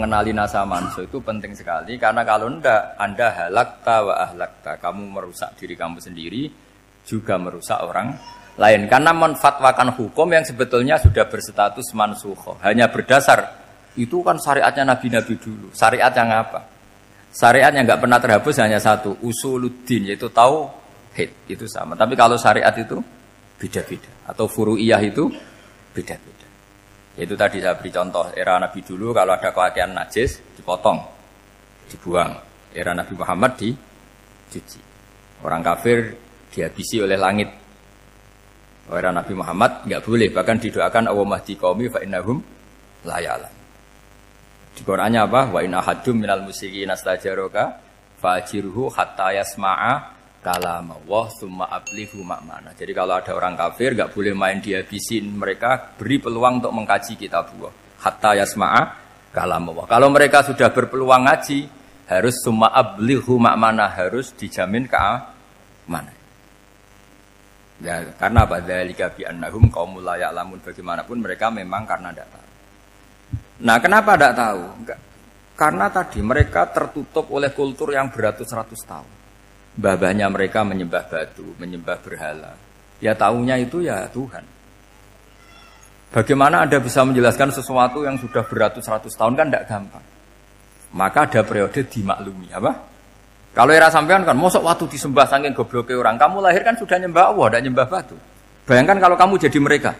mengenali nasa manso itu penting sekali karena kalau ndak Anda halakta wa ahlakta, kamu merusak diri kamu sendiri juga merusak orang lain karena menfatwakan hukum yang sebetulnya sudah berstatus mansuho hanya berdasar itu kan syariatnya nabi-nabi dulu. Syariat yang apa? Syariat yang nggak pernah terhapus hanya satu, usuluddin yaitu tahu itu sama. Tapi kalau syariat itu beda-beda atau furu'iyah itu beda-beda. Itu tadi saya beri contoh era Nabi dulu kalau ada kewakilan najis dipotong, dibuang. Era Nabi Muhammad dicuci. Orang kafir dihabisi oleh langit. Era Nabi Muhammad nggak boleh bahkan didoakan Allah mahdi qaumi fa innahum la Di Qur'annya apa? Wa in ahadum minal musyrikin astajaraka fajirhu hatta yasma'a kalam Allah summa ablihu makmana. Jadi kalau ada orang kafir nggak boleh main dihabisin mereka, beri peluang untuk mengkaji kitab Allah. Hatta yasma'a kalam Allah. Kalau mereka sudah berpeluang ngaji, harus summa ablihu makmana harus dijamin ke mana? Ya, karena apa? Dzalika bi annahum qaumul la ya'lamun bagaimanapun mereka memang karena tidak tahu. Nah, kenapa tidak tahu? Enggak. Karena tadi mereka tertutup oleh kultur yang beratus-ratus tahun babanya mereka menyembah batu, menyembah berhala. Ya tahunya itu ya Tuhan. Bagaimana Anda bisa menjelaskan sesuatu yang sudah beratus-ratus tahun kan tidak gampang. Maka ada periode dimaklumi, apa? Kalau era sampean kan, mosok waktu disembah saking gobloknya orang, kamu lahir kan sudah nyembah Allah, tidak nyembah batu. Bayangkan kalau kamu jadi mereka.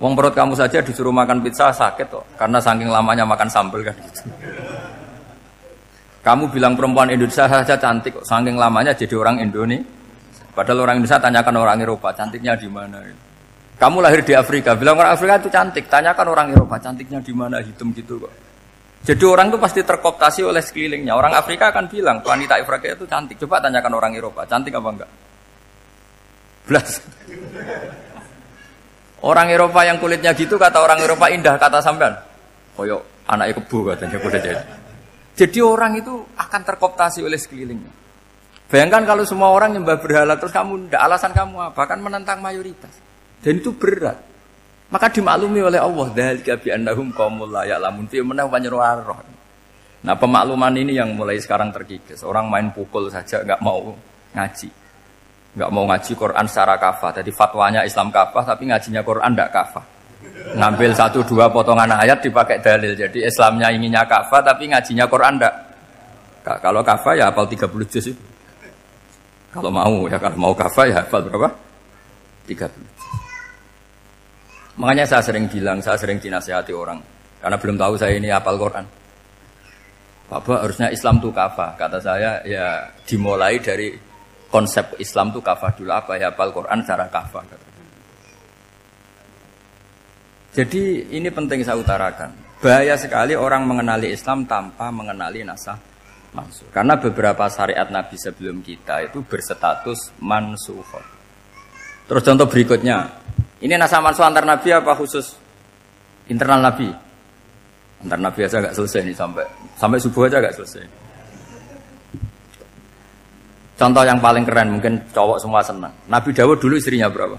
Wong perut kamu saja disuruh makan pizza sakit kok, karena saking lamanya makan sambal kan gitu. Kamu bilang perempuan Indonesia saja cantik saking lamanya jadi orang Indonesia. Padahal orang Indonesia tanyakan orang Eropa, cantiknya di mana? Kamu lahir di Afrika, bilang orang Afrika itu cantik, tanyakan orang Eropa, cantiknya di mana? Hitam gitu kok. Jadi orang itu pasti terkooptasi oleh sekelilingnya. Orang Afrika akan bilang wanita Afrika itu cantik. Coba tanyakan orang Eropa, cantik apa enggak? Belas. Orang Eropa yang kulitnya gitu kata orang Eropa indah kata sampean. Koyok anaknya kebu katanya jadi. Jadi orang itu akan terkooptasi oleh sekelilingnya. Bayangkan kalau semua orang nyembah berhala terus kamu tidak alasan kamu apa? Kan menentang mayoritas. Dan itu berat. Maka dimaklumi oleh Allah dzalika bi annahum qaumul la ya'lamun fi manah Nah, pemakluman ini yang mulai sekarang terkikis. Orang main pukul saja nggak mau ngaji. Nggak mau ngaji Quran secara kafah. Jadi fatwanya Islam kafah tapi ngajinya Quran tidak kafah ngambil satu dua potongan ayat dipakai dalil. Jadi Islamnya inginnya kafah tapi ngajinya Quran enggak. Kalau kafah ya hafal 30 juz itu. Kalau mau ya kalau mau kafah ya hafal berapa? 30 juz. Makanya saya sering bilang, saya sering dinasihati orang karena belum tahu saya ini hafal Quran. Bapak harusnya Islam tuh kafah. Kata saya ya dimulai dari konsep Islam tuh kafah dulu apa ya hafal Quran secara kafah. Kata. Jadi ini penting saya utarakan. Bahaya sekali orang mengenali Islam tanpa mengenali nasah mansuh. Karena beberapa syariat Nabi sebelum kita itu berstatus mansuh. Terus contoh berikutnya, ini nasah mansuh antar Nabi apa khusus internal Nabi? Antar Nabi aja agak selesai nih sampai sampai subuh aja agak selesai. Contoh yang paling keren mungkin cowok semua senang. Nabi Dawud dulu istrinya berapa?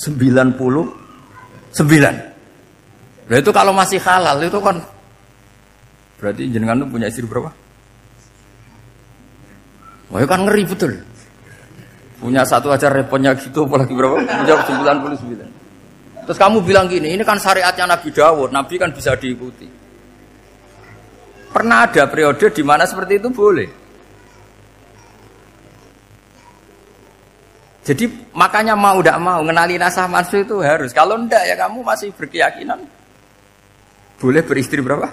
90 Sembilan. Nah itu kalau masih halal itu kan berarti jenengan itu punya istri berapa? Wah kan ngeri betul. Punya satu aja repotnya gitu apalagi berapa? Punya 99. Terus kamu bilang gini, ini kan syariatnya Nabi Dawud, Nabi kan bisa diikuti. Pernah ada periode di mana seperti itu boleh. Jadi makanya mau tidak mau mengenali nasah mansuh itu harus. Kalau ndak ya kamu masih berkeyakinan boleh beristri berapa?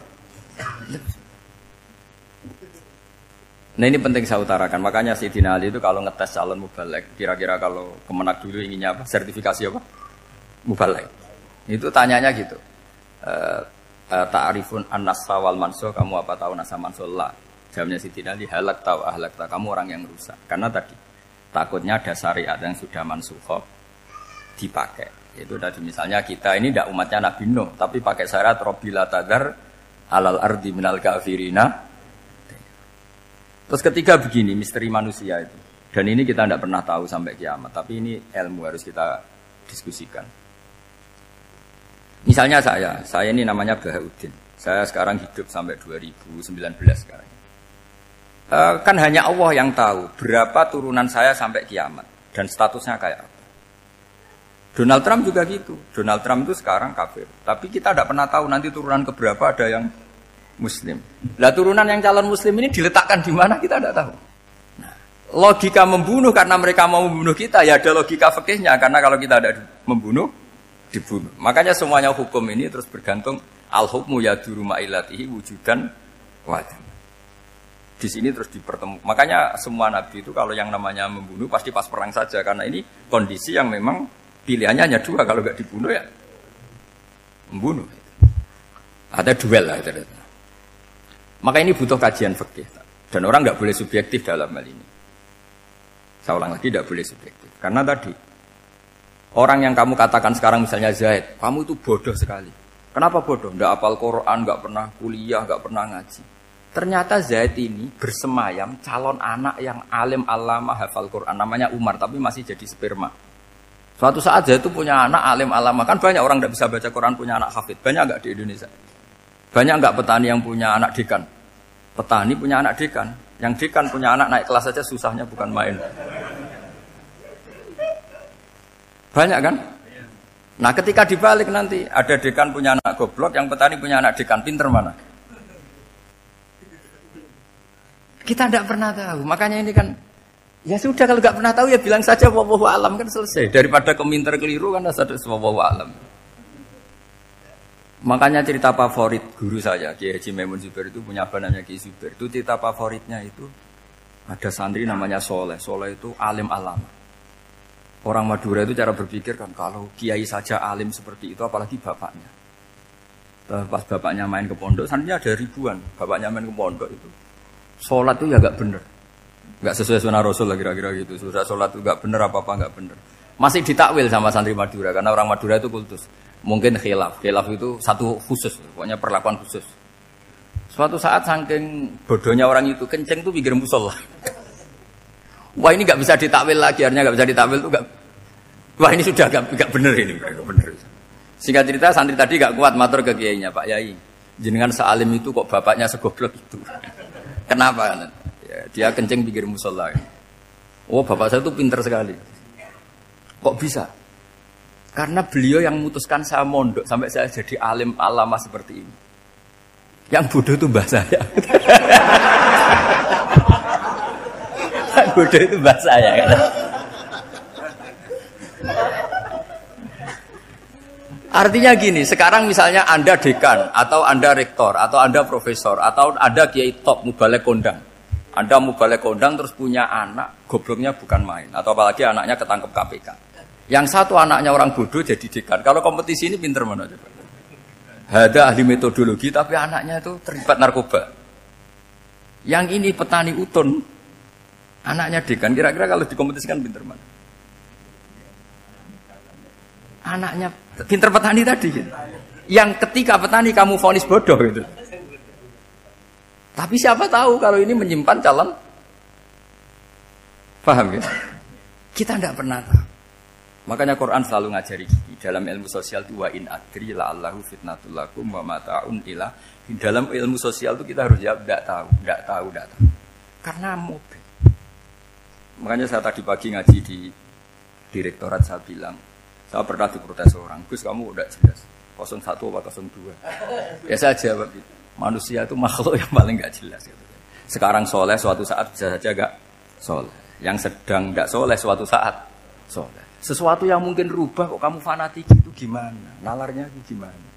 Nah ini penting saya utarakan. Makanya si Ali itu kalau ngetes calon mubalek, kira-kira kalau kemenak dulu inginnya apa? Sertifikasi apa? Mubalek. Itu tanyanya gitu. E, e, Ta'arifun an-nasa wal mansuh, kamu apa tahu nasa mansuh lah. Jawabnya si Ali, halak tahu ahlak tahu. Kamu orang yang rusak. Karena tadi Takutnya ada syariat yang sudah mansuhoh dipakai. Itu tadi misalnya kita ini tidak umatnya Nabi Nuh, tapi pakai syariat Robila Tadar alal ardi minal kafirina. Terus ketiga begini, misteri manusia itu. Dan ini kita tidak pernah tahu sampai kiamat, tapi ini ilmu harus kita diskusikan. Misalnya saya, saya ini namanya Bahaudin. Saya sekarang hidup sampai 2019 sekarang. E, kan hanya Allah yang tahu berapa turunan saya sampai kiamat dan statusnya kayak apa. Donald Trump juga gitu. Donald Trump itu sekarang kafir. Tapi kita tidak pernah tahu nanti turunan keberapa ada yang muslim. Lah turunan yang calon muslim ini diletakkan di mana kita tidak tahu. Nah, logika membunuh karena mereka mau membunuh kita ya ada logika fikihnya karena kalau kita ada membunuh dibunuh. Makanya semuanya hukum ini terus bergantung al hukmu ya ilatihi wujudan wajib. Di sini terus dipertemu. Makanya semua nabi itu kalau yang namanya membunuh pasti pas perang saja karena ini kondisi yang memang Pilihannya hanya dua, kalau nggak dibunuh ya membunuh. Ada duel lah itu. Maka ini butuh kajian fikih. Dan orang nggak boleh subjektif dalam hal ini. Saya ulang lagi tidak boleh subjektif. Karena tadi orang yang kamu katakan sekarang misalnya Zaid, kamu itu bodoh sekali. Kenapa bodoh? Nggak apal Quran, nggak pernah kuliah, nggak pernah ngaji. Ternyata Zaid ini bersemayam calon anak yang alim alama hafal Quran. Namanya Umar, tapi masih jadi sperma. Suatu saat saya itu punya anak alim alama. Kan banyak orang tidak bisa baca Quran punya anak hafid. Banyak nggak di Indonesia? Banyak nggak petani yang punya anak dekan? Petani punya anak dekan. Yang dekan punya anak naik kelas saja susahnya bukan main. Banyak kan? Nah ketika dibalik nanti ada dekan punya anak goblok, yang petani punya anak dekan pinter mana? Kita tidak pernah tahu. Makanya ini kan Ya sudah kalau nggak pernah tahu ya bilang saja wallahu alam kan selesai. Daripada keminter keliru kan ada wallahu alam. Makanya cerita favorit guru saya Kiai Haji Maimun Zubair itu punya namanya Kiai Zubair. Itu cerita favoritnya itu ada santri namanya Soleh. Soleh itu alim alam. Orang Madura itu cara berpikir kan kalau kiai saja alim seperti itu apalagi bapaknya. Pas bapaknya main ke pondok, santrinya ada ribuan. Bapaknya main ke pondok itu. Sholat itu ya gak bener nggak sesuai sunnah Rasul lah kira-kira gitu. Sudah sholat itu nggak bener apa apa nggak bener. Masih ditakwil sama santri Madura karena orang Madura itu kultus. Mungkin khilaf, khilaf itu satu khusus, pokoknya perlakuan khusus. Suatu saat saking bodohnya orang itu kenceng tuh pikir musola. Wah ini nggak bisa ditakwil lagi, akhirnya nggak bisa ditakwil tuh gak. Wah ini sudah nggak nggak bener ini, nggak bener. Singkat cerita santri tadi nggak kuat matur ke kiainya Pak Yai. Jenengan sealim itu kok bapaknya segoblok itu. Kenapa? dia kencing pikir musola. Oh bapak saya itu pinter sekali. Kok bisa? Karena beliau yang memutuskan saya mondok sampai saya jadi alim alama seperti ini. Yang bodoh itu mbah saya. bodoh itu mbah saya. Artinya gini, sekarang misalnya Anda dekan, atau Anda rektor, atau Anda profesor, atau Anda kiai top, mubalek kondang. Anda mau balik kondang terus punya anak, gobloknya bukan main. Atau apalagi anaknya ketangkep KPK. Yang satu anaknya orang bodoh jadi dekan. Kalau kompetisi ini pinter mana coba? Ada ahli metodologi tapi anaknya itu terlibat narkoba. Yang ini petani utun, anaknya dekan. Kira-kira kalau dikompetisikan pinter mana? Anaknya pinter petani tadi. Gitu. Yang ketika petani kamu vonis bodoh gitu. Tapi siapa tahu kalau ini menyimpan calon Paham ya? Kita tidak pernah tahu. Makanya Quran selalu ngajari dalam ilmu sosial itu wa in adri la allahu fitnatul lakum wa mata'un ila dalam ilmu sosial itu kita harus jawab tidak tahu, tidak tahu, tidak tahu. Karena mobil. Makanya saya tadi pagi ngaji di direktorat saya bilang, saya pernah diprotes orang, Gus kamu udah jelas, 01 apa 02. Ya saya jawab itu manusia itu makhluk yang paling gak jelas. Gitu. Sekarang soleh suatu saat bisa saja gak soleh. Yang sedang gak soleh suatu saat soleh. Sesuatu yang mungkin rubah kok kamu fanatik itu gimana? Nalarnya itu gimana?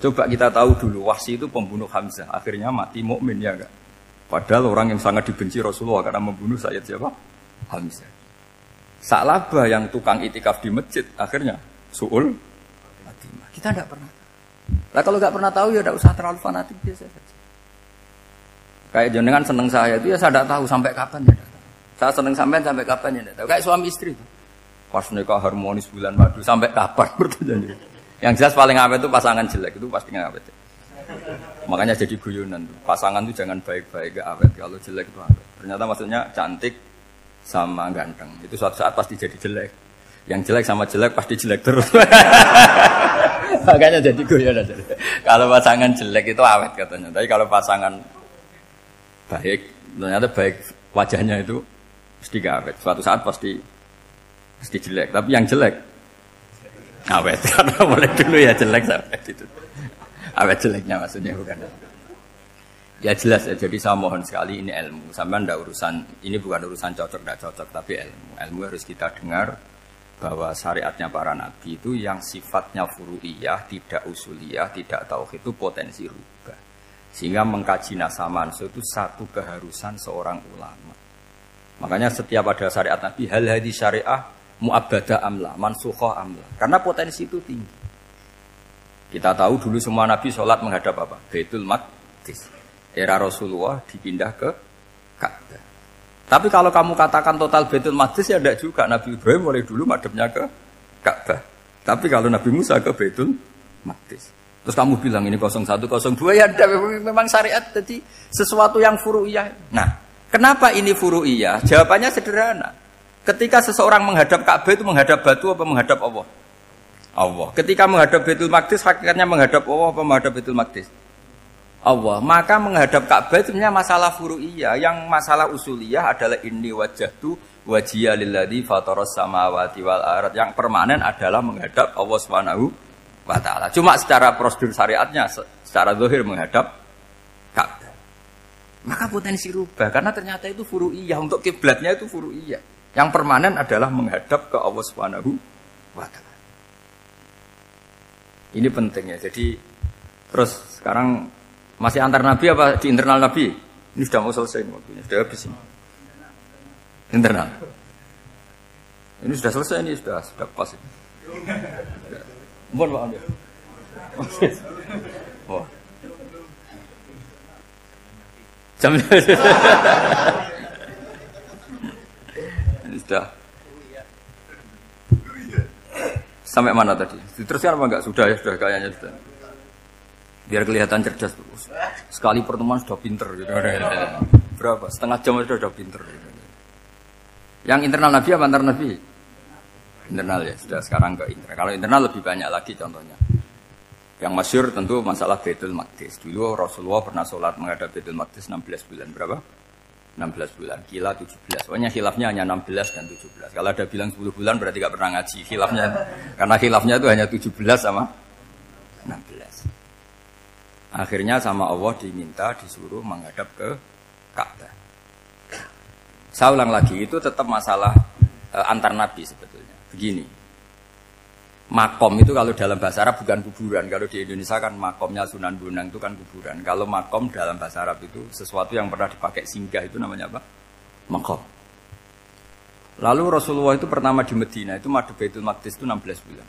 Coba kita tahu dulu Wahsi itu pembunuh Hamzah, akhirnya mati mukmin ya enggak? Padahal orang yang sangat dibenci Rasulullah karena membunuh Sayyid siapa? Hamzah. Sa'labah yang tukang itikaf di masjid, akhirnya suul Kita tidak pernah Nah kalau nggak pernah tahu ya tidak usah terlalu fanatik biasa saja. Kayak jenengan seneng saya itu ya saya tidak tahu sampai kapan ya. Saya seneng sampai sampai kapan ya tidak tahu. Kayak suami istri itu. Pas nikah harmonis bulan madu sampai kapan bertanya. Yang jelas paling awet itu pasangan jelek itu pasti nggak awet. Makanya jadi guyonan tuh. Pasangan itu jangan baik-baik gak awet. Kalau jelek itu awet. Ternyata maksudnya cantik sama ganteng. Itu suatu saat pasti jadi jelek. Yang jelek sama jelek pasti jelek terus. Makanya jadi guyon aja. Kalau pasangan jelek itu awet katanya. Tapi kalau pasangan baik, ternyata baik wajahnya itu pasti gak awet. Suatu saat pasti pasti jelek. Tapi yang jelek awet. Karena mulai dulu ya jelek sampai gitu. Awet jeleknya maksudnya bukan. Ya jelas ya, jadi saya mohon sekali ini ilmu. Sama ndak urusan, ini bukan urusan cocok ndak cocok, tapi ilmu. Ilmu harus kita dengar bahwa syariatnya para nabi itu yang sifatnya furu'iyah, tidak usuliyah, tidak tauhid itu potensi rubah. Sehingga mengkaji nasa mansu itu satu keharusan seorang ulama. Makanya setiap ada syariat nabi, hal hadis syariah mu'abbada amla, mansuhoh amla. Karena potensi itu tinggi. Kita tahu dulu semua nabi sholat menghadap apa? Baitul Maqdis era Rasulullah dipindah ke Ka'bah. Tapi kalau kamu katakan total Baitul Maqdis ya tidak juga. Nabi Ibrahim mulai dulu madepnya ke Ka'bah. Tapi kalau Nabi Musa ke Baitul Maqdis. Terus kamu bilang ini 01, 02 ya ada memang syariat jadi sesuatu yang furu'iyah. Nah, kenapa ini furu'iyah? Jawabannya sederhana. Ketika seseorang menghadap Ka'bah itu menghadap batu apa menghadap Allah? Allah. Ketika menghadap Baitul Maqdis hakikatnya menghadap Allah apa menghadap Baitul Maqdis? Allah. Maka menghadap Ka'bah itu masalah furu'iyah. Yang masalah usuliyah adalah ini wajah tu wajiyah lilladhi fataros samawati wal arat. Yang permanen adalah menghadap Allah subhanahu wa ta'ala. Cuma secara prosedur syariatnya, secara zahir menghadap Ka'bah. Maka potensi rubah. Karena ternyata itu furu'iyah. Untuk kiblatnya itu furu'iyah. Yang permanen adalah menghadap ke Allah subhanahu wa ta'ala. Ini pentingnya. Jadi terus sekarang masih antar nabi apa di internal nabi? Ini sudah mau selesai waktunya, sudah habis ini. Internal. Ini sudah selesai ini sudah sudah pas. Mohon maaf ya. Wah. Jam ini sudah sampai mana tadi? Diteruskan apa enggak? Sudah ya, sudah kayaknya sudah biar kelihatan cerdas terus. Sekali pertemuan sudah pinter gitu. Berapa? Setengah jam sudah sudah pinter. Gitu. Yang internal Nabi apa antar Nabi? Internal ya, sudah sekarang ke internal. Kalau internal lebih banyak lagi contohnya. Yang masyur tentu masalah Baitul Maqdis. Dulu Rasulullah pernah sholat menghadap Baitul Maqdis 16 bulan. Berapa? 16 bulan. Kila 17. Pokoknya khilafnya hanya 16 dan 17. Kalau ada bilang 10 bulan berarti gak pernah ngaji. Khilafnya, karena khilafnya itu hanya 17 sama 16. Akhirnya sama Allah diminta disuruh menghadap ke Ka'bah. Saya ulang lagi, itu tetap masalah e, antar nabi sebetulnya. Begini. Makom itu kalau dalam bahasa Arab bukan kuburan. Kalau di Indonesia kan makomnya Sunan Bonang itu kan kuburan. Kalau makom dalam bahasa Arab itu sesuatu yang pernah dipakai singgah itu namanya apa? Makom. Lalu Rasulullah itu pertama di Medina itu madhab Baitul Maqdis itu 16 bulan.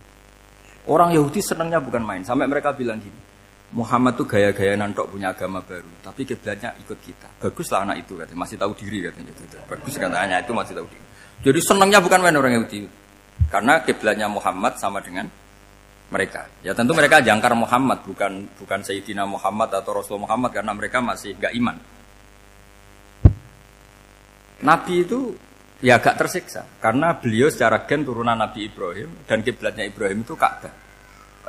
Orang Yahudi senangnya bukan main. Sampai mereka bilang gini, Muhammad tuh gaya-gaya nantok punya agama baru, tapi kiblatnya ikut kita. Baguslah anak itu katanya, masih tahu diri katanya. Gitu. Bagus katanya itu masih tahu diri. Jadi senangnya bukan main orang Yahudi, karena kiblatnya Muhammad sama dengan mereka. Ya tentu mereka jangkar Muhammad, bukan bukan Sayyidina Muhammad atau Rasul Muhammad karena mereka masih gak iman. Nabi itu ya agak tersiksa karena beliau secara gen turunan Nabi Ibrahim dan kiblatnya Ibrahim itu Ka'bah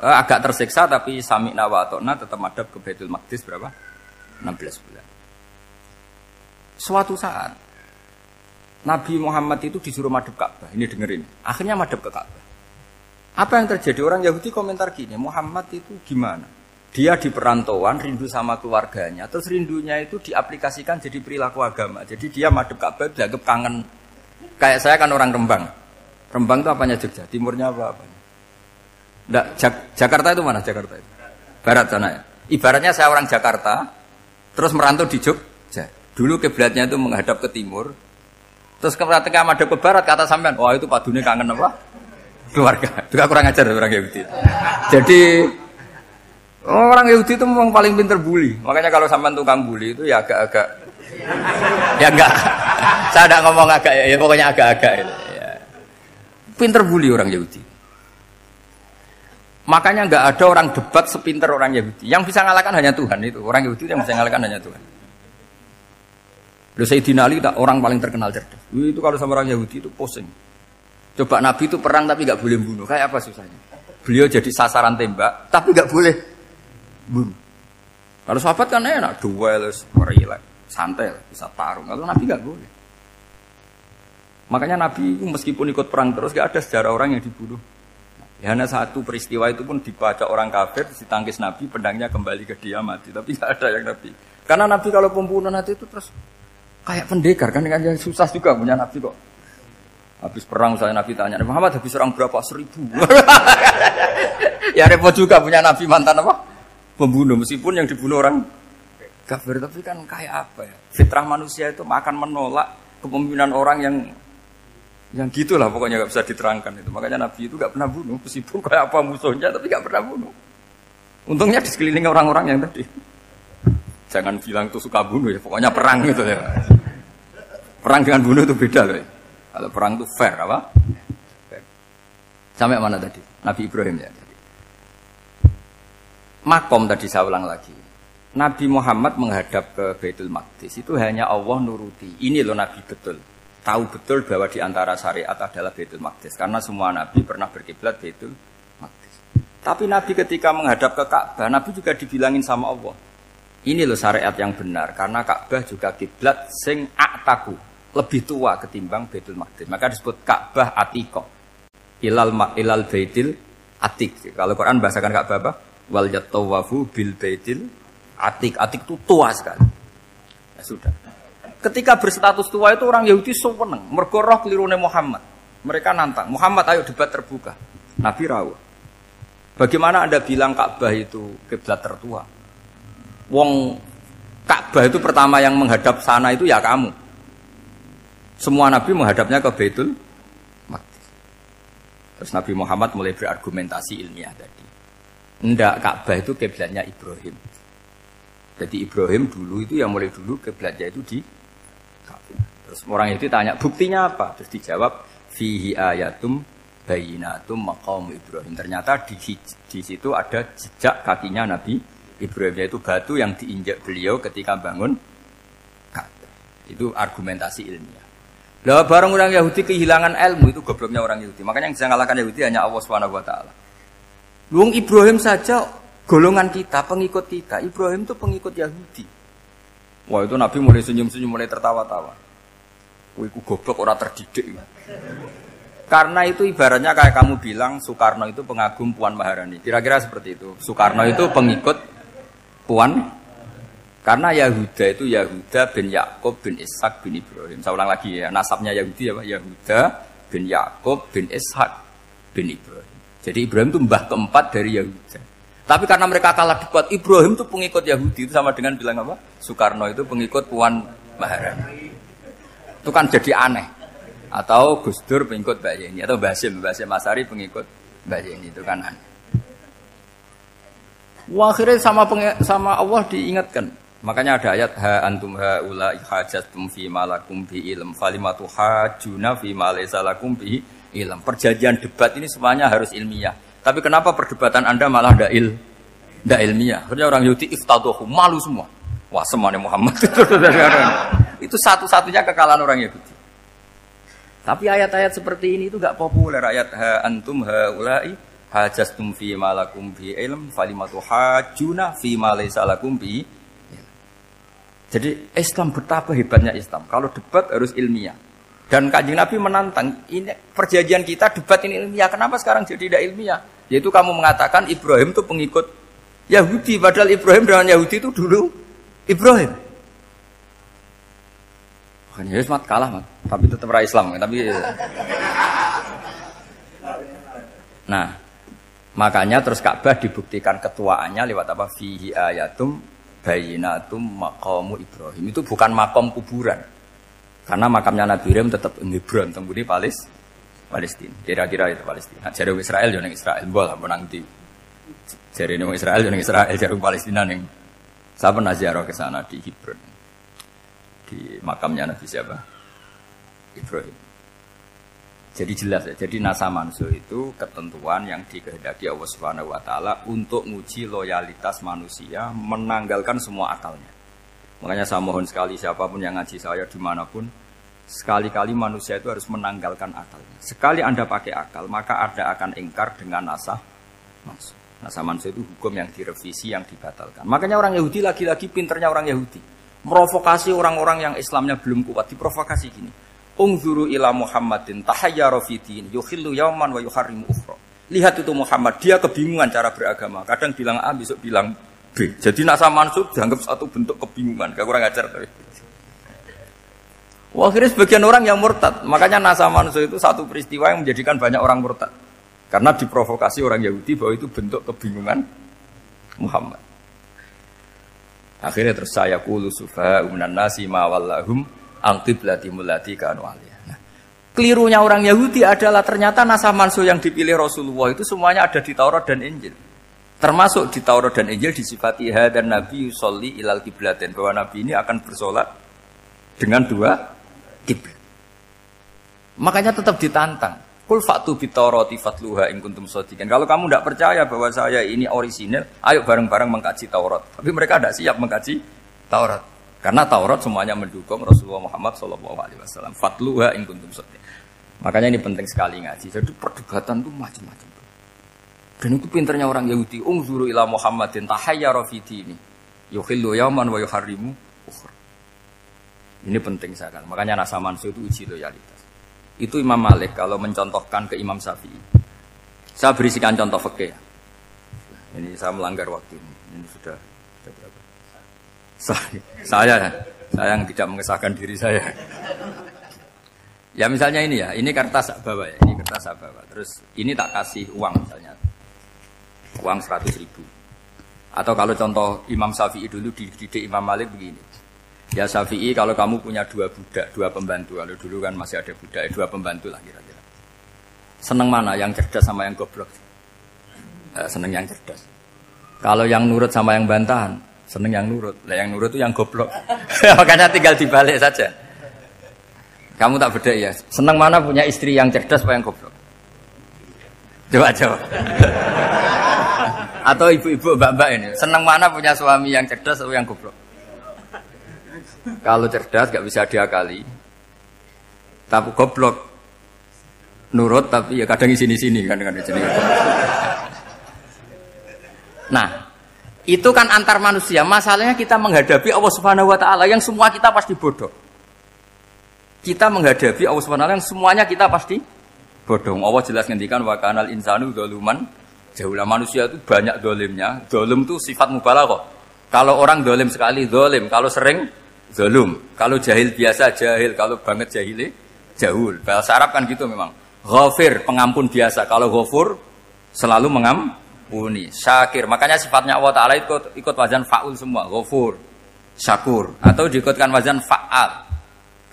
uh, agak tersiksa tapi sami nawatona tetap madhab ke Baitul Maqdis berapa? 16 bulan. Suatu saat Nabi Muhammad itu disuruh madhab Ka'bah. Ini dengerin. Akhirnya madhab ke Ka'bah. Apa yang terjadi? Orang Yahudi komentar gini, Muhammad itu gimana? Dia di perantauan, rindu sama keluarganya. Terus rindunya itu diaplikasikan jadi perilaku agama. Jadi dia madhab Ka'bah, dianggap kangen. Kayak saya kan orang Rembang. Rembang itu apanya Jogja? Timurnya apa? apa? Nggak, Jak Jakarta itu mana Jakarta itu? Barat sana ya. Ibaratnya saya orang Jakarta, terus merantau di Jogja. Dulu kiblatnya itu menghadap ke timur. Terus ketika menghadap ke barat, kata sampean, wah itu padunya kangen apa? Keluarga. Itu kurang ajar orang Yahudi. Jadi orang Yahudi itu memang paling pinter bully. Makanya kalau sampean tukang bully itu ya agak-agak ya enggak. Saya tidak ngomong agak ya, pokoknya agak-agak. Ya. Pinter bully orang Yahudi. Makanya nggak ada orang debat sepinter orang Yahudi. Yang bisa ngalahkan hanya Tuhan itu. Orang Yahudi yang bisa ngalahkan hanya Tuhan. Lalu Sayyidina Ali orang paling terkenal cerdas. Itu kalau sama orang Yahudi itu pusing. Coba Nabi itu perang tapi nggak boleh bunuh. Kayak apa susahnya? Beliau jadi sasaran tembak tapi nggak boleh bunuh. Kalau sahabat kan enak, duel, relax, santai, bisa tarung. Kalau Nabi nggak boleh. Makanya Nabi meskipun ikut perang terus gak ada sejarah orang yang dibunuh. Ya, hanya satu peristiwa itu pun dibaca orang kafir, ditangkis Nabi, pedangnya kembali ke dia mati. Tapi gak ada yang Nabi. Karena Nabi kalau pembunuh nanti itu terus kayak pendekar kan, yang susah juga punya Nabi kok. Habis perang saya Nabi tanya, Muhammad habis orang berapa? Seribu. ya repot juga punya Nabi mantan apa? Pembunuh, meskipun yang dibunuh orang kafir. Tapi kan kayak apa ya? Fitrah manusia itu akan menolak kepemimpinan orang yang yang gitulah pokoknya nggak bisa diterangkan itu. Makanya Nabi itu nggak pernah bunuh, meskipun kayak apa musuhnya, tapi nggak pernah bunuh. Untungnya di sekeliling orang-orang yang tadi. Jangan bilang itu suka bunuh ya, pokoknya perang gitu ya. Perang dengan bunuh itu beda loh. Ya. Kalau perang itu fair apa? Sampai mana tadi? Nabi Ibrahim ya. Makom tadi saya ulang lagi. Nabi Muhammad menghadap ke Baitul Maqdis itu hanya Allah nuruti. Ini loh Nabi betul. Tahu betul bahwa di antara syariat adalah Baitul Maqdis karena semua Nabi pernah berkiblat Baitul Maqdis. Tapi Nabi ketika menghadap ke Ka'bah, Nabi juga dibilangin sama Allah. Ini loh syariat yang benar karena Ka'bah juga kiblat sing aktaku, lebih tua ketimbang Baitul Maqdis. Maka disebut Ka'bah Atiko. Ilal ilal Baitil Atik. Kalau Quran bahasakan Ka'bah apa? Wal yatawafu bil Baitil Atik. Atik itu tua sekali. Ya sudah. Ketika berstatus tua itu orang Yahudi seneng. Mergo roh kelirune Muhammad. Mereka nantang. Muhammad ayo debat terbuka. Nabi rawuh. Bagaimana Anda bilang Ka'bah itu kiblat tertua? Wong Ka'bah itu pertama yang menghadap sana itu ya kamu. Semua nabi menghadapnya ke Baitul Maqdis. Terus Nabi Muhammad mulai berargumentasi ilmiah tadi. Enggak, Ka'bah itu kiblatnya Ibrahim. Jadi Ibrahim dulu itu yang mulai dulu kiblatnya itu di. Terus orang itu tanya, buktinya apa? Terus dijawab, fihi ayatum bayinatum maqam Ibrahim. Ternyata di, di situ ada jejak kakinya Nabi Ibrahim yaitu batu yang diinjak beliau ketika bangun. Itu argumentasi ilmiah. Lah barang orang Yahudi kehilangan ilmu itu gobloknya orang Yahudi. Makanya yang bisa mengalahkan Yahudi hanya Allah Subhanahu wa taala. Luang Ibrahim saja golongan kita, pengikut kita. Ibrahim itu pengikut Yahudi. Wah itu Nabi mulai senyum-senyum, mulai tertawa-tawa. Wah itu goblok orang terdidik. Karena itu ibaratnya kayak kamu bilang Soekarno itu pengagum Puan Maharani. Kira-kira seperti itu. Soekarno itu pengikut Puan karena Yahuda itu Yahuda bin Yakub bin Ishak bin Ibrahim. Saya ulang lagi ya, nasabnya Yahudi apa? Yahuda bin Yakub bin Ishak bin Ibrahim. Jadi Ibrahim itu mbah keempat dari Yahuda. Tapi karena mereka kalah debat, Ibrahim itu pengikut Yahudi itu sama dengan bilang apa? Soekarno itu pengikut Puan Maharani. Itu kan jadi aneh. Atau Gus Dur pengikut Mbak Yeni atau Basim, Basim Masari pengikut Mbak Yeni itu kan aneh. Wah, akhirnya sama sama Allah diingatkan Makanya ada ayat ha antum ha ula hajatum fi malakum bi ilm falimatu hajuna fi ma lakum bi ilm. Perjanjian debat ini semuanya harus ilmiah. Tapi kenapa perdebatan Anda malah ndak il ilmiah? Akhirnya orang Yahudi iftaduhu malu semua. Wah, semuanya Muhammad itu satu-satunya kekalahan orang Yahudi. Tapi ayat-ayat seperti ini itu gak populer. Ayat ha antum ha ulai hajastum fi malakum bi ilm falimatu hajuna fi ma lakum jadi Islam betapa hebatnya Islam. Kalau debat harus ilmiah. Dan kanjeng Nabi menantang, ini perjanjian kita debat ini ilmiah. Kenapa sekarang jadi tidak ilmiah? Yaitu kamu mengatakan Ibrahim itu pengikut Yahudi. Padahal Ibrahim dengan Yahudi itu dulu Ibrahim. Makanya Yesus mat kalah mat. Tapi tetap ra Islam. Tapi Nah, makanya terus Ka'bah dibuktikan ketuaannya lewat apa? Fihi ayatum bayinatum maqamu Ibrahim. Itu bukan makom kuburan. Karena makamnya Nabi Ibrahim tetap di Hebron, di Palis, Palestina. Kira-kira itu Palestina. Jadi Israel jangan Israel, boleh menang di. Jadi Israel jangan Israel, jadi Palestina nih. Saya pernah ziarah ke sana di Hebron. Di makamnya Nabi siapa? Ibrahim. Jadi jelas ya. Jadi nasa manso itu ketentuan yang dikehendaki Allah Subhanahu wa taala untuk menguji loyalitas manusia, menanggalkan semua akalnya. Makanya saya mohon sekali siapa pun yang ngaji saya di mana pun, Sekali-kali manusia itu harus menanggalkan akalnya. Sekali Anda pakai akal, maka Anda akan ingkar dengan nasah mansur. Nasah mansur itu hukum yang direvisi, yang dibatalkan. Makanya orang Yahudi lagi-lagi pinternya orang Yahudi. Merovokasi orang-orang yang Islamnya belum kuat. Diprovokasi gini. Ungzuru ila Muhammadin tahayyara fidin yukhillu yauman wa yuharrimu ukhra. Lihat itu Muhammad, dia kebingungan cara beragama. Kadang bilang A, besok bilang B. Jadi nasa mansur dianggap satu bentuk kebingungan. Gak kurang ajar tapi. Wah, akhirnya sebagian orang yang murtad. Makanya nasa manusia itu satu peristiwa yang menjadikan banyak orang murtad. Karena diprovokasi orang Yahudi bahwa itu bentuk kebingungan Muhammad. Akhirnya terus saya kulu sufa umunan nasi mawallahum angqiblati mulati kanu nah, Kelirunya orang Yahudi adalah ternyata nasa mansu yang dipilih Rasulullah itu semuanya ada di Taurat dan Injil. Termasuk di Taurat dan Injil disifati dan Nabi Yusolli ilal kiblatin bahwa Nabi ini akan bersolat dengan dua kiblat. Makanya tetap ditantang. Kul faktu bitoroti fatluha in kuntum sodikin. Kalau kamu tidak percaya bahwa saya ini orisinil, ayo bareng-bareng mengkaji Taurat. Tapi mereka tidak siap mengkaji Taurat. Karena Taurat semuanya mendukung Rasulullah Muhammad SAW. Fatluha in kuntum sodikin. Makanya ini penting sekali ngaji. Jadi perdebatan itu macam-macam. Dan itu pinternya orang Yahudi. Ungzuru ila Muhammadin tahayyara fi ini. Yukhillu yaman wa yuharrimu. Ini penting sekali. Makanya nasa mansu itu uji loyalitas. Itu Imam Malik kalau mencontohkan ke Imam Syafi'i. Saya berisikan contoh fakih. Ini saya melanggar waktu ini. Ini sudah, sudah berapa? Saya, saya, saya yang tidak mengesahkan diri saya. Ya misalnya ini ya, ini kertas bawa ya, ini kertas bawa. Terus ini tak kasih uang misalnya, uang 100 ribu. Atau kalau contoh Imam Syafi'i dulu dididik Imam Malik begini. Ya Syafi'i kalau kamu punya dua budak, dua pembantu, kalau dulu kan masih ada budak, dua pembantu lah kira-kira. Seneng mana, yang cerdas sama yang goblok? Eh, seneng yang cerdas. Kalau yang nurut sama yang bantahan, seneng yang nurut. Lah yang nurut itu yang goblok. Makanya tinggal dibalik saja. Kamu tak beda ya. Seneng mana punya istri yang cerdas apa yang goblok? Coba coba. Atau ibu-ibu mbak-mbak ini, seneng mana punya suami yang cerdas atau yang goblok? Kalau cerdas gak bisa diakali. Tapi goblok nurut tapi ya kadang di sini-sini kan dengan sini. Nah, itu kan antar manusia. Masalahnya kita menghadapi Allah Subhanahu wa taala yang semua kita pasti bodoh. Kita menghadapi Allah Subhanahu wa taala yang semuanya kita pasti bodoh. Allah jelas ngendikan wa kanal insanu dzaluman jauhlah manusia itu banyak dolimnya. Dolim itu sifat mubalaghah. Kalau orang dolim sekali dolim, kalau sering Zalum. Kalau jahil biasa jahil, kalau banget jahili jahul. Bahasa Arab kan gitu memang. Ghafir, pengampun biasa. Kalau ghafur, selalu mengampuni. Syakir, makanya sifatnya Allah Ta'ala ikut, ikut wazan fa'ul semua. Ghafur, syakur. Atau diikutkan wazan fa'al.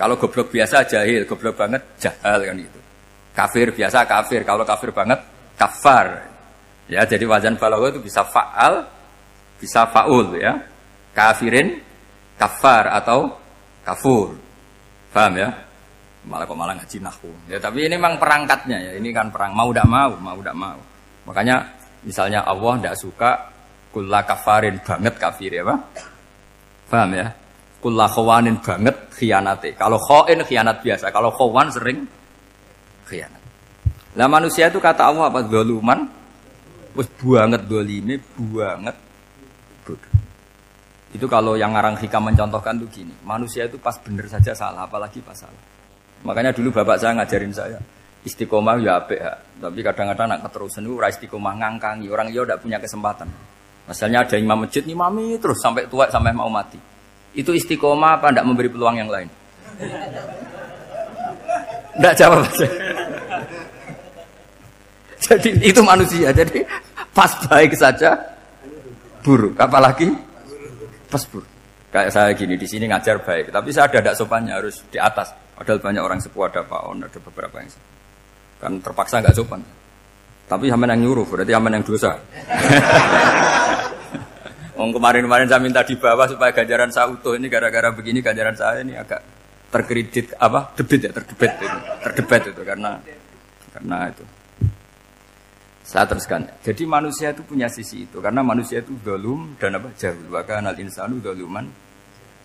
Kalau goblok biasa jahil, goblok banget jahal kan itu. Kafir biasa kafir, kalau kafir banget kafar. Ya, jadi wazan balagha itu bisa fa'al, bisa fa'ul ya. Kafirin kafar atau kafur. Paham ya? Malah kok malah ngaji nahu. Ya tapi ini memang perangkatnya ya. Ini kan perang mau tidak mau, mau tidak mau. Makanya misalnya Allah tidak suka kulla kafarin banget kafir ya, Pak. Paham ya? Kulla khawanin banget khianate. Kalau khain khianat biasa, kalau khawan sering khianat. Lah manusia itu kata Allah apa? Doluman. Wis banget dolime, banget. Itu kalau yang ngarang hikam mencontohkan tuh gini, manusia itu pas bener saja salah, apalagi pas salah. Makanya dulu bapak saya ngajarin saya, istiqomah ya apik ya. Tapi kadang-kadang nak keterusan itu istiqomah ngangkangi, orang dia udah punya kesempatan. Misalnya ada imam masjid, imami terus sampai tua sampai mau mati. Itu istiqomah apa ndak memberi peluang yang lain? Ndak jawab aja. Jadi itu manusia. Jadi pas baik saja buruk, apalagi pas bu. Kayak saya gini di sini ngajar baik, tapi saya ada tidak sopannya harus di atas. Padahal banyak orang sepuh ada Pak On, ada beberapa yang kan terpaksa nggak sopan. Tapi sama yang nyuruh, berarti sama yang dosa. Om kemarin-kemarin saya minta di bawah supaya ganjaran saya utuh ini gara-gara begini ganjaran saya ini agak terkredit apa debit ya terdebet itu terdebat itu karena karena itu saya teruskan. Jadi manusia itu punya sisi itu karena manusia itu dolum dan apa jauh. Bahkan al insanu doluman.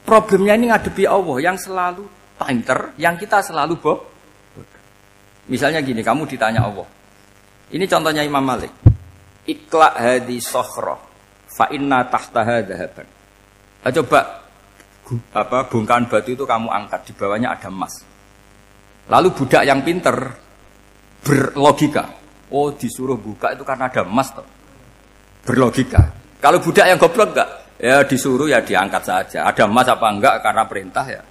Problemnya ini ngadepi Allah yang selalu pinter, yang kita selalu boh. Misalnya gini, kamu ditanya Allah. Ini contohnya Imam Malik. Ikla hadi sohro, fa inna tahtaha dahaban. Nah, coba apa bongkahan batu itu kamu angkat di bawahnya ada emas. Lalu budak yang pinter berlogika, oh disuruh buka itu karena ada emas toh. Berlogika. Kalau budak yang goblok enggak, ya disuruh ya diangkat saja. Ada emas apa enggak karena perintah ya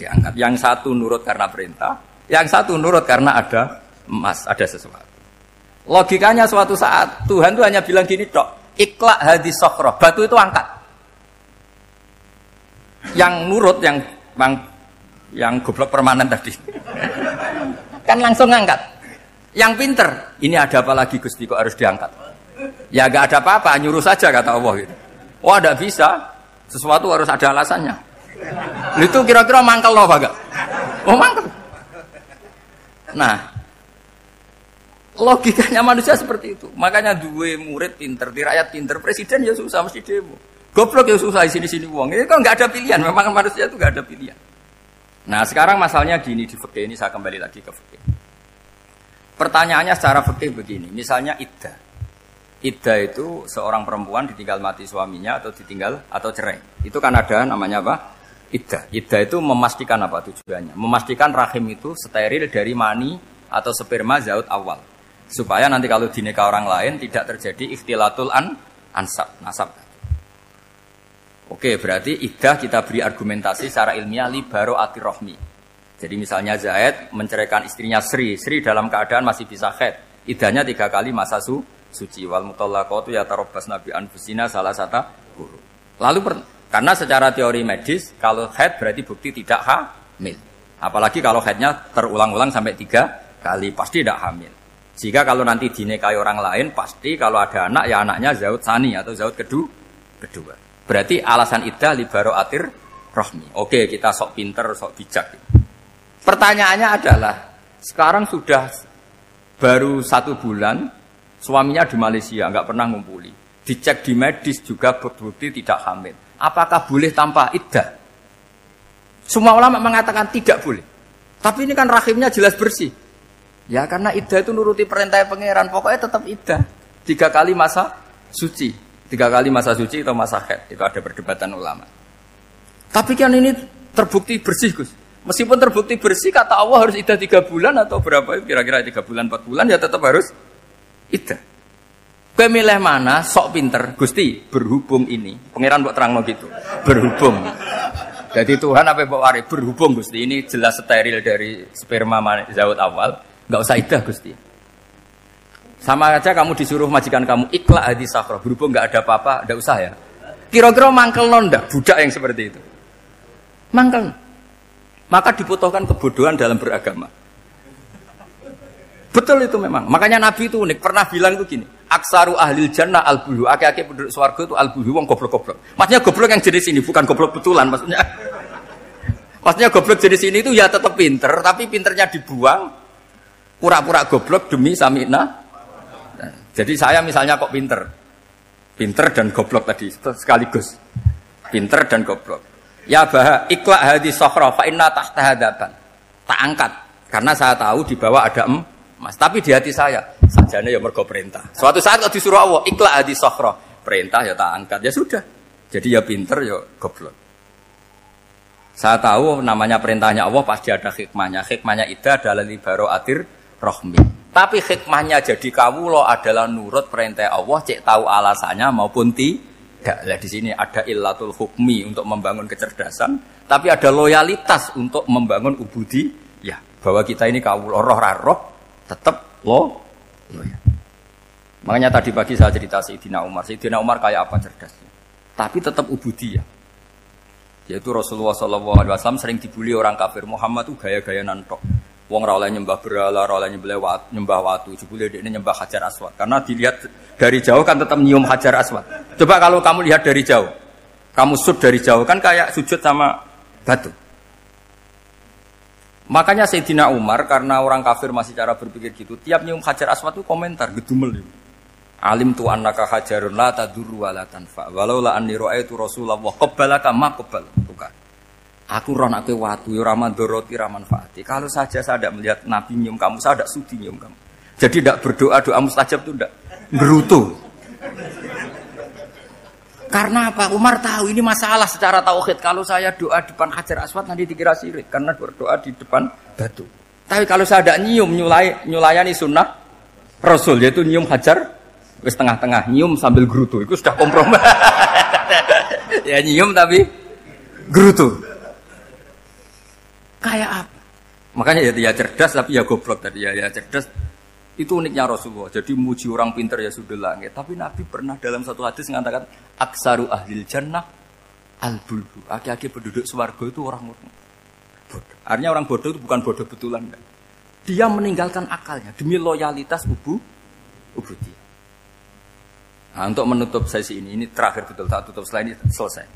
diangkat. Yang satu nurut karena perintah, yang satu nurut karena ada emas, ada sesuatu. Logikanya suatu saat Tuhan tuh hanya bilang gini dok, ikhlas hadis sokroh, batu itu angkat. Yang nurut yang bang yang goblok permanen tadi, kan langsung angkat. Yang pinter, ini ada apa lagi Gusti kok harus diangkat? Ya gak ada apa-apa, nyuruh saja kata Allah gitu. Wah, tidak bisa. Sesuatu harus ada alasannya. Itu kira-kira mangkel loh, Pak? Oh, mangkel. Nah, logikanya manusia seperti itu. Makanya dua murid pinter, di rakyat pinter, presiden ya susah mesti demo. Goblok ya susah di sini-sini uang. Ini kan nggak ada pilihan. Memang manusia itu nggak ada pilihan. Nah, sekarang masalahnya gini di fikih ini saya kembali lagi ke fikih. Pertanyaannya secara fikih begini, misalnya iddah. Iddah itu seorang perempuan ditinggal mati suaminya atau ditinggal atau cerai. Itu kan ada namanya apa? Iddah. Iddah itu memastikan apa tujuannya? Memastikan rahim itu steril dari mani atau sperma zaut awal. Supaya nanti kalau dinikah orang lain tidak terjadi ikhtilatul an ansab, nasab. Oke, berarti iddah kita beri argumentasi secara ilmiah li baro rohmi. Jadi misalnya Zaid menceraikan istrinya Sri, Sri dalam keadaan masih bisa khed. Idahnya tiga kali masa su, suci wal mutallaqatu ya tarobbas nabi anfusina salah satu guru. Lalu per, karena secara teori medis kalau head berarti bukti tidak hamil. Apalagi kalau headnya terulang-ulang sampai tiga kali pasti tidak hamil. Jika kalau nanti dinikahi orang lain pasti kalau ada anak ya anaknya zaud sani atau zaud kedua. kedua. Berarti alasan iddah libaro atir rohmi. Oke kita sok pinter sok bijak. Pertanyaannya adalah sekarang sudah baru satu bulan Suaminya di Malaysia, nggak pernah ngumpuli. Dicek di medis juga berbukti tidak hamil. Apakah boleh tanpa iddah? Semua ulama mengatakan tidak boleh. Tapi ini kan rahimnya jelas bersih. Ya karena iddah itu nuruti perintah pangeran. Pokoknya tetap iddah. Tiga kali masa suci. Tiga kali masa suci atau masa head. Itu ada perdebatan ulama. Tapi kan ini terbukti bersih Gus. Meskipun terbukti bersih, kata Allah harus iddah tiga bulan atau berapa? Kira-kira tiga bulan, empat bulan, ya tetap harus itu. Kue milih mana? Sok pinter. Gusti, berhubung ini. Pangeran buat terang gitu. Berhubung. Jadi Tuhan apa bawa wari? Berhubung Gusti. Ini jelas steril dari sperma zaud awal. Gak usah idah Gusti. Sama aja kamu disuruh majikan kamu ikhlas hadi safra. Berhubung gak ada apa-apa, gak usah ya. Kira-kira mangkel nonda budak yang seperti itu. Mangkel. Maka dibutuhkan kebodohan dalam beragama. Betul itu memang. Makanya Nabi itu unik. Pernah bilang itu gini. Aksaru ahlil jannah al bulu. Aki-aki penduduk suarga itu al bulu. Wong goblok-goblok. Maksudnya goblok yang jenis ini. Bukan goblok betulan maksudnya. Maksudnya goblok jenis ini itu ya tetap pinter. Tapi pinternya dibuang. Pura-pura goblok demi samina. Jadi saya misalnya kok pinter. Pinter dan goblok tadi. Sekaligus. Pinter dan goblok. Ya bah ikhlas hadis sohra fa inna hadapan. Tak angkat. Karena saya tahu di bawah ada em Mas, tapi di hati saya, sajane ya mergo perintah. Suatu saat kalau disuruh Allah, ikhlas hadi sokhro. Perintah ya tak angkat, ya sudah. Jadi ya pinter ya goblok. Saya tahu namanya perintahnya Allah pasti ada hikmahnya. Hikmahnya itu adalah libaro atir rohmi. Tapi hikmahnya jadi lo adalah nurut perintah Allah, cek tahu alasannya maupun tidak. Lah di sini ada illatul hukmi untuk membangun kecerdasan, tapi ada loyalitas untuk membangun ubudi. Ya, bahwa kita ini kawula roh roh tetap lo ya. Makanya tadi pagi saya cerita Sayyidina Umar. Sayyidina Umar kayak apa cerdasnya? Tapi tetap ubudiyah. Yaitu Rasulullah SAW sering dibully orang kafir. Muhammad tuh gaya-gaya nantok. Wong ora nyembah berhala, ora nyembah wat, nyembah watu, jebule ini nyembah Hajar Aswad. Karena dilihat dari jauh kan tetap nyium Hajar Aswad. Coba kalau kamu lihat dari jauh, kamu sud dari jauh kan kayak sujud sama batu. Makanya Sayyidina Umar karena orang kafir masih cara berpikir gitu, tiap nyium hajar aswad itu komentar gedumel itu. Alim tu annaka hajarun la tadurru wa la tanfa. Walau la anni ra'aitu Rasulullah qabbalaka ma qabbal. Bukan. Aku ron aku watu, ya raman doroti raman fati. Kalau saja saya tidak melihat Nabi nyium kamu, saya tidak sudi nyium kamu. Jadi tidak berdoa doa mustajab itu tidak berutuh. Karena apa? Umar tahu ini masalah secara tauhid. Kalau saya doa depan Hajar Aswad nanti dikira sirik karena berdoa di depan batu. Tapi kalau saya tidak nyium nyulai nyulayani sunnah Rasul yaitu nyium Hajar wis tengah-tengah nyium sambil gerutu itu sudah kompromi. ya nyium tapi gerutu. Kayak apa? Makanya ya, ya cerdas tapi ya goblok tadi ya ya cerdas itu uniknya Rasulullah. Jadi muji orang pinter ya sudah langit. Tapi Nabi pernah dalam satu hadis mengatakan aksaru ahlil jannah al bulbu. Aki-aki penduduk swargo itu orang bodoh. Artinya orang bodoh itu bukan bodoh betulan. Enggak. Dia meninggalkan akalnya demi loyalitas ubu ubudi. Nah, untuk menutup sesi ini, ini terakhir betul, tak tutup selain ini selesai.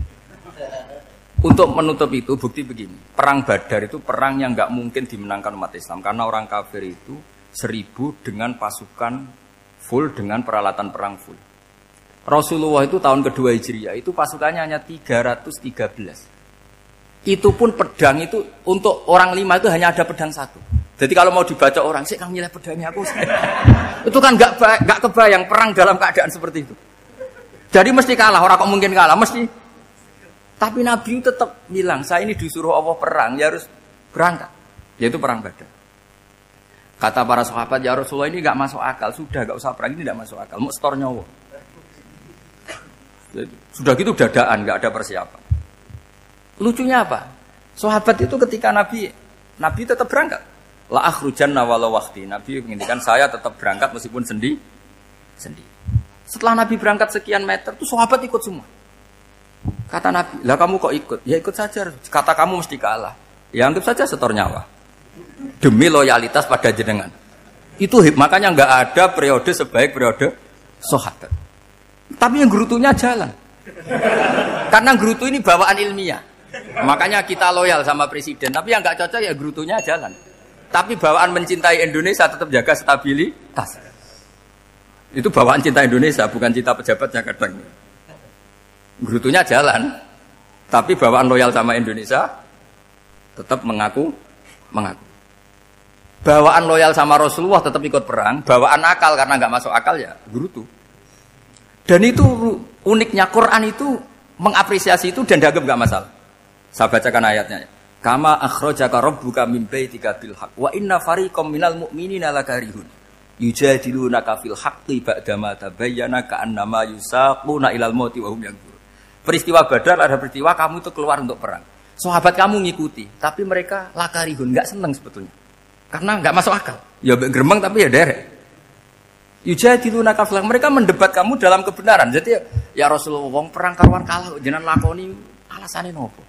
Untuk menutup itu bukti begini, perang Badar itu perang yang nggak mungkin dimenangkan umat Islam karena orang kafir itu seribu dengan pasukan full dengan peralatan perang full. Rasulullah itu tahun kedua Hijriah itu pasukannya hanya 313. Itu pun pedang itu untuk orang lima itu hanya ada pedang satu. Jadi kalau mau dibaca orang sih kang nilai pedangnya aku. itu kan nggak nggak kebayang perang dalam keadaan seperti itu. Jadi mesti kalah orang kok mungkin kalah mesti. Tapi Nabi tetap bilang saya ini disuruh Allah perang ya harus berangkat. Yaitu perang Badar. Kata para sahabat, ya Rasulullah ini nggak masuk akal. Sudah nggak usah perang ini nggak masuk akal. Mau setor nyawa. Sudah gitu dadaan, nggak ada persiapan. Lucunya apa? Sahabat itu ketika Nabi Nabi tetap berangkat. La akhrujan walau waktu. Nabi menginginkan saya tetap berangkat meskipun sendi sendi. Setelah Nabi berangkat sekian meter, tuh sahabat ikut semua. Kata Nabi, lah kamu kok ikut? Ya ikut saja. Kata kamu mesti kalah. Ya anggap saja setor nyawa demi loyalitas pada jenengan. Itu makanya nggak ada periode sebaik periode sahabat. Tapi yang gerutunya jalan. Karena gerutu ini bawaan ilmiah. Makanya kita loyal sama presiden. Tapi yang nggak cocok ya gerutunya jalan. Tapi bawaan mencintai Indonesia tetap jaga stabilitas. Itu bawaan cinta Indonesia, bukan cinta pejabatnya kadang. Gerutunya jalan. Tapi bawaan loyal sama Indonesia tetap mengaku mengaku bawaan loyal sama Rasulullah tetap ikut perang, bawaan akal karena nggak masuk akal ya gerutu. Dan itu uniknya Quran itu mengapresiasi itu dan dagem nggak masalah. Saya bacakan ayatnya. Kama akhrajaka rabbuka min baitika bil haqq wa inna fariqam minal mu'minina lakarihun. Yujadilunaka fil haqqi ba'dama tabayyana ka'annama yusaquna ilal mauti wa hum yanzurun. Peristiwa Badar ada peristiwa kamu itu keluar untuk perang. Sahabat kamu ngikuti, tapi mereka lakarihun, nggak senang sebetulnya. Karena nggak masuk akal. Ya gerbang tapi ya derek. Yujadiluna kaflah. Mereka mendebat kamu dalam kebenaran. Jadi ya, ya Rasulullah wong perang karuan kalah jenengan lakoni alasannya nopo.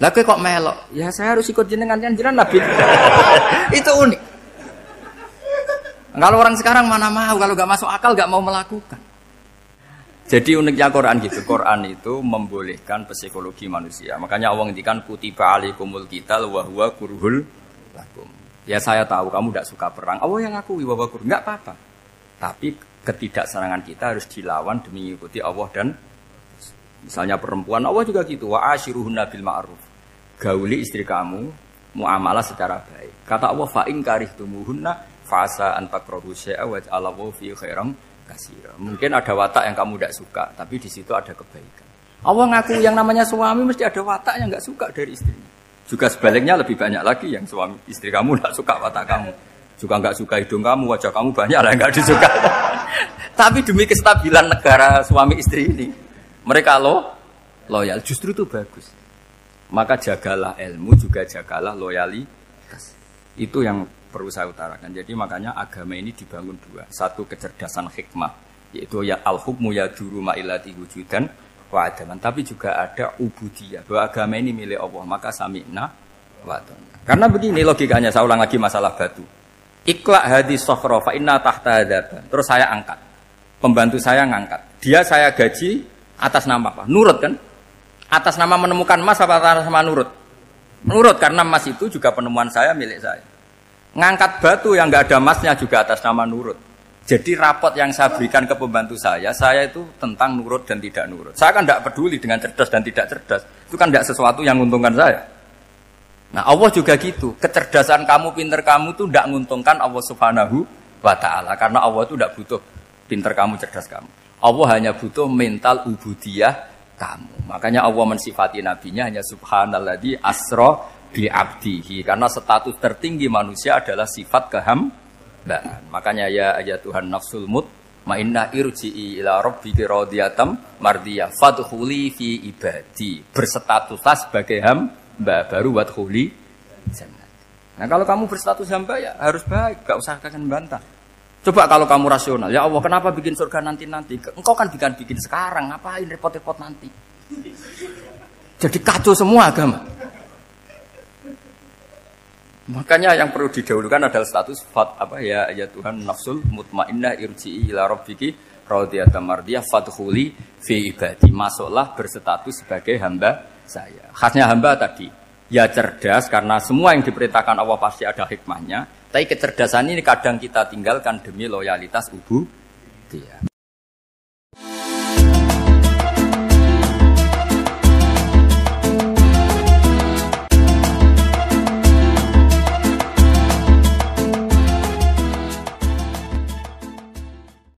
Lah kok melok? Ya saya harus ikut jenengan kan jenengan Nabi. itu unik. Kalau orang sekarang mana mau kalau nggak masuk akal nggak mau melakukan. Jadi uniknya Quran gitu. Quran itu membolehkan psikologi manusia. Makanya Allah ngendikan kutiba alaikumul qital wa huwa kurhul lakum. Ya saya tahu kamu tidak suka perang. Allah yang aku wibawa guru. Enggak apa-apa. Tapi ketidaksenangan kita harus dilawan demi mengikuti Allah dan misalnya perempuan Allah juga gitu. Wa ashiruhunna bil ma'ruf. Gauli istri kamu muamalah secara baik. Kata Allah fa in karihtumuhunna fasa an takrahu syai'a wa fi khairan kasira. Mungkin ada watak yang kamu tidak suka, tapi di situ ada kebaikan. Allah ngaku yang namanya suami mesti ada watak yang nggak suka dari istrinya. Juga sebaliknya lebih banyak lagi yang suami istri kamu tidak suka watak kamu. Juga nggak suka hidung kamu, wajah kamu banyak lah nggak disuka. Tapi demi kestabilan negara suami istri ini, mereka lo loyal. Justru itu bagus. Maka jagalah ilmu, juga jagalah loyalitas. Itu yang perlu saya utarakan. Jadi makanya agama ini dibangun dua. Satu kecerdasan hikmah, yaitu ya al-hukmu ya duru ma'ilati wujudan wa'adaman. Tapi juga ada ubudiyah. Bahwa agama ini milik Allah. Maka sami'na wa'adaman. Karena begini logikanya. Saya ulang lagi masalah batu. Iklak hadis sohro fa inna tahta hadaba. Terus saya angkat. Pembantu saya ngangkat. Dia saya gaji atas nama apa? Nurut kan? Atas nama menemukan emas apa atas nama nurut? Nurut karena emas itu juga penemuan saya milik saya. Ngangkat batu yang nggak ada emasnya juga atas nama nurut. Jadi rapot yang saya berikan ke pembantu saya, saya itu tentang nurut dan tidak nurut. Saya kan tidak peduli dengan cerdas dan tidak cerdas. Itu kan tidak sesuatu yang menguntungkan saya. Nah Allah juga gitu. Kecerdasan kamu, pinter kamu tuh tidak menguntungkan Allah Subhanahu wa Ta'ala karena Allah itu tidak butuh pinter kamu, cerdas kamu. Allah hanya butuh mental ubudiyah kamu. Makanya Allah mensifati nabinya hanya subhanalladzi asra bi abdihi karena status tertinggi manusia adalah sifat kehambaan. Makanya ya ayat Tuhan nafsul mut inna irji'i ila rabbiki radiyatam mardiyah fadkhuli fi ibadi. Berstatuslah sebagai hamba baru wadkhuli jannah. Nah kalau kamu berstatus hamba ya harus baik, gak usah kalian bantah. Coba kalau kamu rasional, ya Allah kenapa bikin surga nanti-nanti? Engkau kan bikin bikin sekarang, ngapain repot-repot nanti? Jadi kacau semua agama. Makanya yang perlu didahulukan adalah status fat apa ya ya Tuhan nafsul mutmainnah irji'i ila rabbiki radiyatan mardiyah fadkhuli fi ibadi. Masuklah berstatus sebagai hamba saya. Khasnya hamba tadi ya cerdas karena semua yang diperintahkan Allah pasti ada hikmahnya. Tapi kecerdasan ini kadang kita tinggalkan demi loyalitas ibu dia.